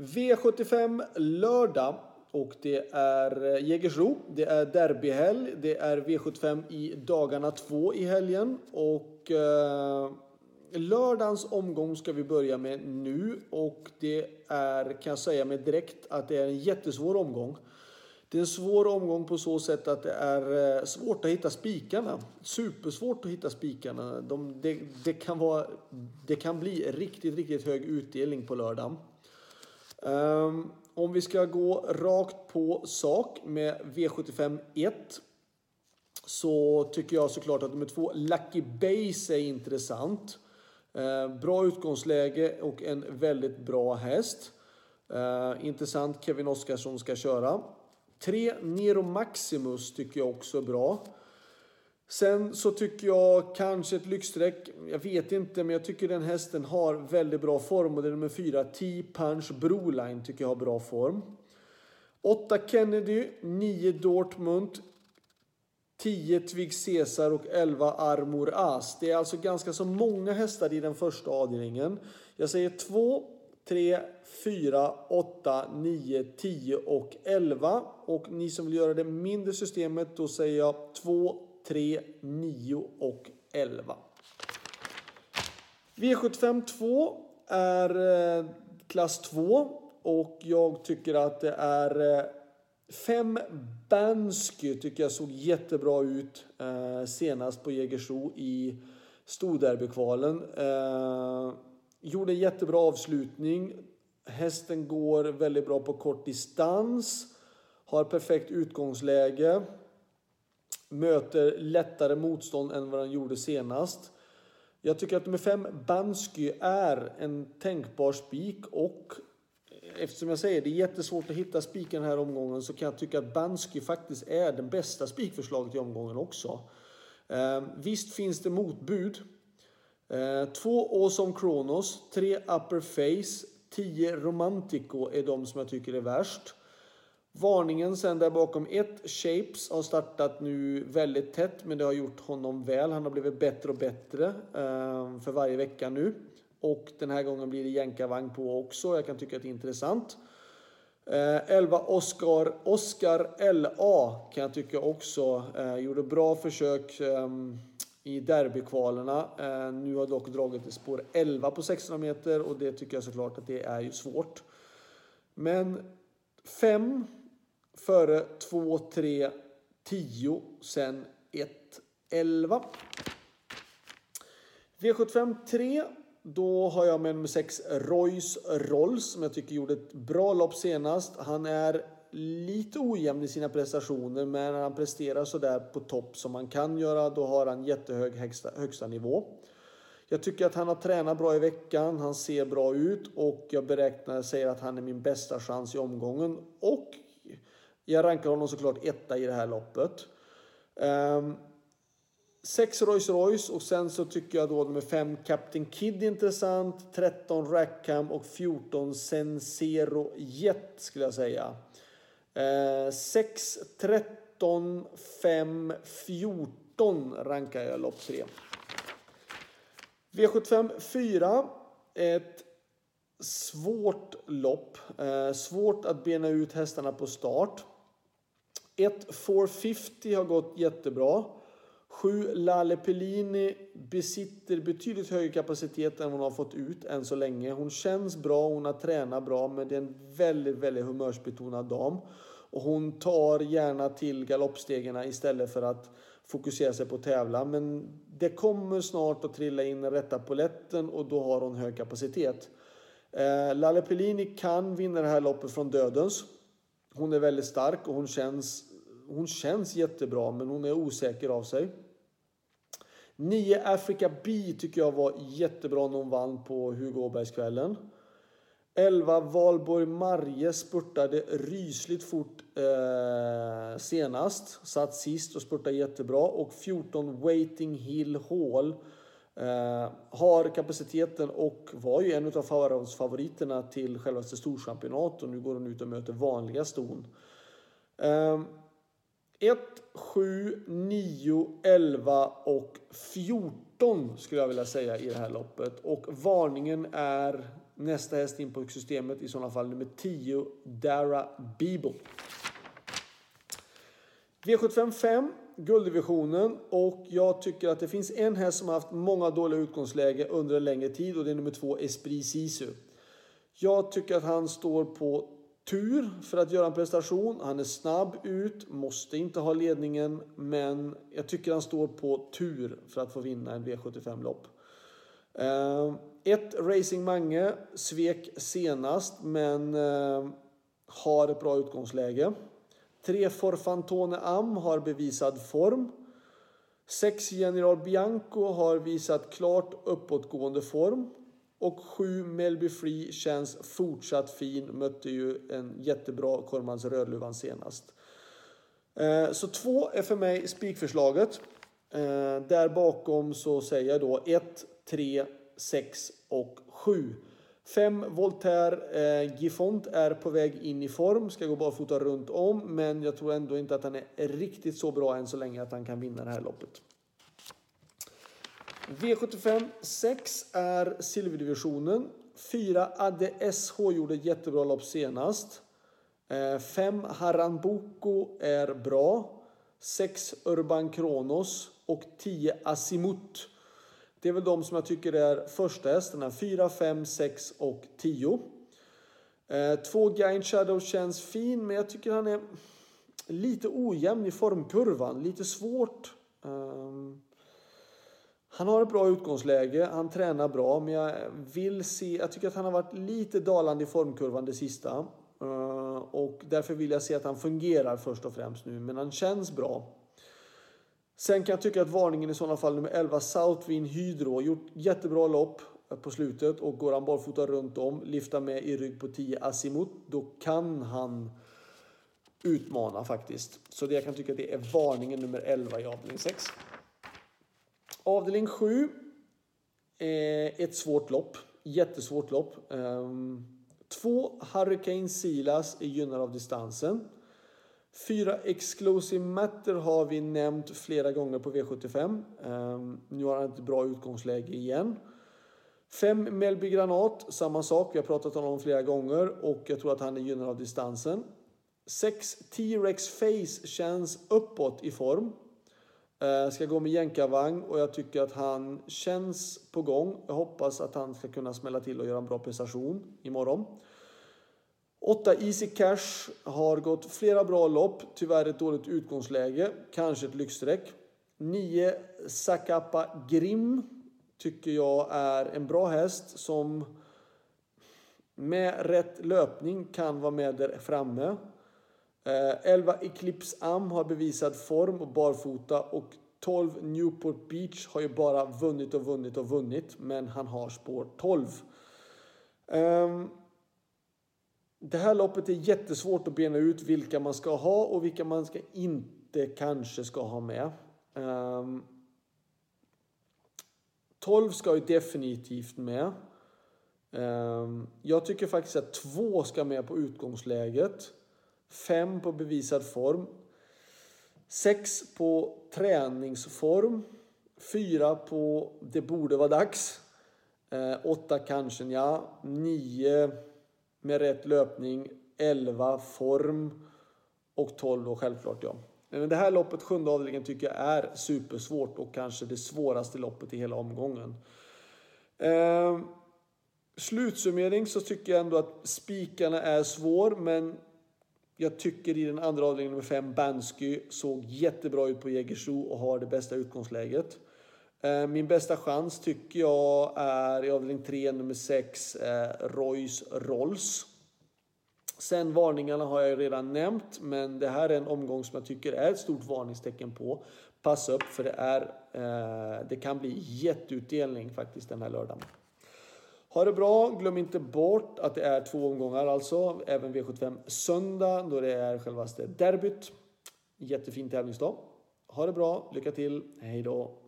V75 lördag och det är eh, Jägersro, det är derbyhelg, det är V75 i dagarna två i helgen och eh, lördagens omgång ska vi börja med nu och det är, kan jag säga med direkt, att det är en jättesvår omgång. Det är en svår omgång på så sätt att det är eh, svårt att hitta spikarna. Supersvårt att hitta spikarna. De, det, det, kan vara, det kan bli riktigt, riktigt hög utdelning på lördagen. Um, om vi ska gå rakt på sak med V75 1 så tycker jag såklart att nummer två Lucky Base är intressant. Uh, bra utgångsläge och en väldigt bra häst. Uh, intressant Kevin Oskarsson ska köra. 3 Nero Maximus tycker jag också är bra. Sen så tycker jag kanske ett lyxstreck, jag vet inte, men jag tycker den hästen har väldigt bra form och det är nummer fyra, T-Punch Broline tycker jag har bra form. 8 Kennedy, 9 Dortmund, 10 Twig Caesar och 11 Armor As. Det är alltså ganska så många hästar i den första avdelningen. Jag säger 2, 3, 4, 8, 9, 10 och 11. Och ni som vill göra det mindre systemet, då säger jag 2, 3, 9 och 11. V75 2 är eh, klass 2 och jag tycker att det är eh, 5 Bansky tycker jag såg jättebra ut eh, senast på Jägersro i Storderbykvalen. Eh, gjorde en jättebra avslutning. Hästen går väldigt bra på kort distans. Har perfekt utgångsläge. Möter lättare motstånd än vad den gjorde senast. Jag tycker att nummer 5 Bansky är en tänkbar spik och eftersom jag säger det är jättesvårt att hitta spiken den här omgången så kan jag tycka att Bansky faktiskt är den bästa spikförslaget i omgången också. Eh, visst finns det motbud. Eh, två Awesome Kronos, tre Upper Face, 10 Romantico är de som jag tycker är värst. Varningen sen där bakom ett, Shapes har startat nu väldigt tätt men det har gjort honom väl. Han har blivit bättre och bättre eh, för varje vecka nu. Och den här gången blir det jänkarvagn på också. Jag kan tycka att det är intressant. 11 eh, Oscar, Oscar LA kan jag tycka också eh, gjorde bra försök ehm, i derbykvalerna. Eh, nu har dock dragit i spår 11 på 600 meter och det tycker jag såklart att det är ju svårt. Men 5 före 2, 3, 10, sen 1, 11. V75 3. Då har jag med nummer 6 Royce Rolls som jag tycker gjorde ett bra lopp senast. Han är lite ojämn i sina prestationer men när han presterar sådär på topp som man kan göra då har han jättehög högsta, högsta nivå. Jag tycker att han har tränat bra i veckan, han ser bra ut och jag beräknar, säger att han är min bästa chans i omgången och jag rankar honom såklart etta i det här loppet. Ehm, um, 6 Rolls Royce och sen så tycker jag då nummer 5 Captain Kid intressant, 13 Rackham och 14 Sensero Jet skulle jag säga. 6, 13, 5, 14 rankar jag lopp 3. V75 4. Ett svårt lopp. Eh, svårt att bena ut hästarna på start. 1 450 har gått jättebra. 7 Lalle Pellini besitter betydligt högre kapacitet än hon har fått ut än så länge. Hon känns bra, hon har tränat bra, men det är en väldigt, väldigt humörsbetonad dam. Och hon tar gärna till galoppstegen istället för att fokusera sig på att tävla. Men det kommer snart att trilla in den rätta poletten och då har hon hög kapacitet. Eh, Lalle Pellini kan vinna det här loppet från dödens. Hon är väldigt stark och hon känns, hon känns jättebra men hon är osäker av sig. 9 Africa B tycker jag var jättebra när hon vann på Hugo Åbergskvällen. 11 Valborg Marje spurtade rysligt fort eh, senast. Satt sist och spurtade jättebra. Och 14 Waiting Hill Hall eh, har kapaciteten och var ju en av favoriterna till självaste storchampionat. Och nu går hon ut och möter vanliga ston. Eh, 1, 7, 9, 11 och 14 skulle jag vilja säga i det här loppet. Och varningen är Nästa häst in på systemet i sådana fall nummer 10, Dara Bibo. V75 5, gulddivisionen och jag tycker att det finns en häst som har haft många dåliga utgångsläge under en längre tid och det är nummer 2, Esprit Sisu. Jag tycker att han står på tur för att göra en prestation. Han är snabb ut, måste inte ha ledningen, men jag tycker han står på tur för att få vinna en V75-lopp. Eh, ett Racing Mange svek senast, men eh, har ett bra utgångsläge. Tre Forfantone Am har bevisad form. Sex General Bianco har visat klart uppåtgående form. Och 7 Melby Free känns fortsatt fin. Mötte ju en jättebra Kormans Rödluvan senast. Eh, så 2 är för mig spikförslaget. Eh, där bakom så säger jag då 1, 3, 6 och 7. 5 Voltaire eh, Gifont är på väg in i form, ska gå barfota runt om, men jag tror ändå inte att han är riktigt så bra än så länge att han kan vinna det här loppet. V75 6 är silverdivisionen. 4 Adde SH gjorde ett jättebra lopp senast. Eh, 5 Haranboko är bra. 6 Urban Kronos och 10 Asimut. Det är väl de som jag tycker är första hästarna. 4, 5, 6 och 10. 2 eh, Giant Shadow känns fin men jag tycker han är lite ojämn i formkurvan. Lite svårt. Um, han har ett bra utgångsläge, han tränar bra, men jag vill se, jag tycker att han har varit lite dalande i formkurvan det sista. Eh, och därför vill jag se att han fungerar först och främst nu, men han känns bra. Sen kan jag tycka att varningen i sådana fall nummer 11 Southwind Hydro gjort jättebra lopp eh, på slutet och går han barfota runt om, lyfta med i rygg på 10 Asimut, då kan han utmana faktiskt. Så det jag kan tycka att det är varningen nummer 11 i avdelning 6. Avdelning 7. Ett svårt lopp. Jättesvårt lopp. Ehm, två Hurricane Silas är gynnade av distansen. Fyra Exclusive Matter har vi nämnt flera gånger på V75. Ehm, nu har han ett bra utgångsläge igen. 5 Melby Granat, samma sak. Vi har pratat om honom flera gånger och jag tror att han är gynnad av distansen. 6 T-Rex Face känns uppåt i form. Eh, ska gå med jänkarvagn och jag tycker att han känns på gång. Jag hoppas att han ska kunna smälla till och göra en bra prestation imorgon. 8 Easy Cash har gått flera bra lopp, tyvärr ett dåligt utgångsläge, kanske ett lyxstreck. 9 Sakapa Grim tycker jag är en bra häst som med rätt löpning kan vara med där framme. Eh, 11 Eclipse Am har bevisad form och barfota och 12 Newport Beach har ju bara vunnit och vunnit och vunnit men han har spår 12. Um, ehm, det här loppet är jättesvårt att bena ut vilka man ska ha och vilka man ska inte kanske ska ha med. Ehm, um, 12 ska ju definitivt med. Um, jag tycker faktiskt att 2 ska med på utgångsläget. 5 på bevisad form. 6 på träningsform. 4 på det borde vara dags. Eh, 8 kanske ja. 9 med rätt löpning. 11 form. Och 12 då självklart ja. Men det här loppet, sjunde avdelningen, tycker jag är supersvårt och kanske det svåraste loppet i hela omgången. Eh, slutsummering så tycker jag ändå att spikarna är svår men jag tycker i den andra avdelningen nummer 5, Bansky, såg jättebra ut på Jägersro och har det bästa utgångsläget. Eh, min bästa chans tycker jag är i avdelning 3, nummer 6, eh, Royce Rolls. Sen varningarna har jag redan nämnt, men det här är en omgång som jag tycker är ett stort varningstecken på. Passa upp för det, är, eh, det kan bli jätteutdelning faktiskt den här lördagen. Ha det bra. Glöm inte bort att det är två omgångar alltså. Även V75 söndag då det är självaste derbyt. Jättefin tävlingsdag. Ha det bra. Lycka till. Hej då.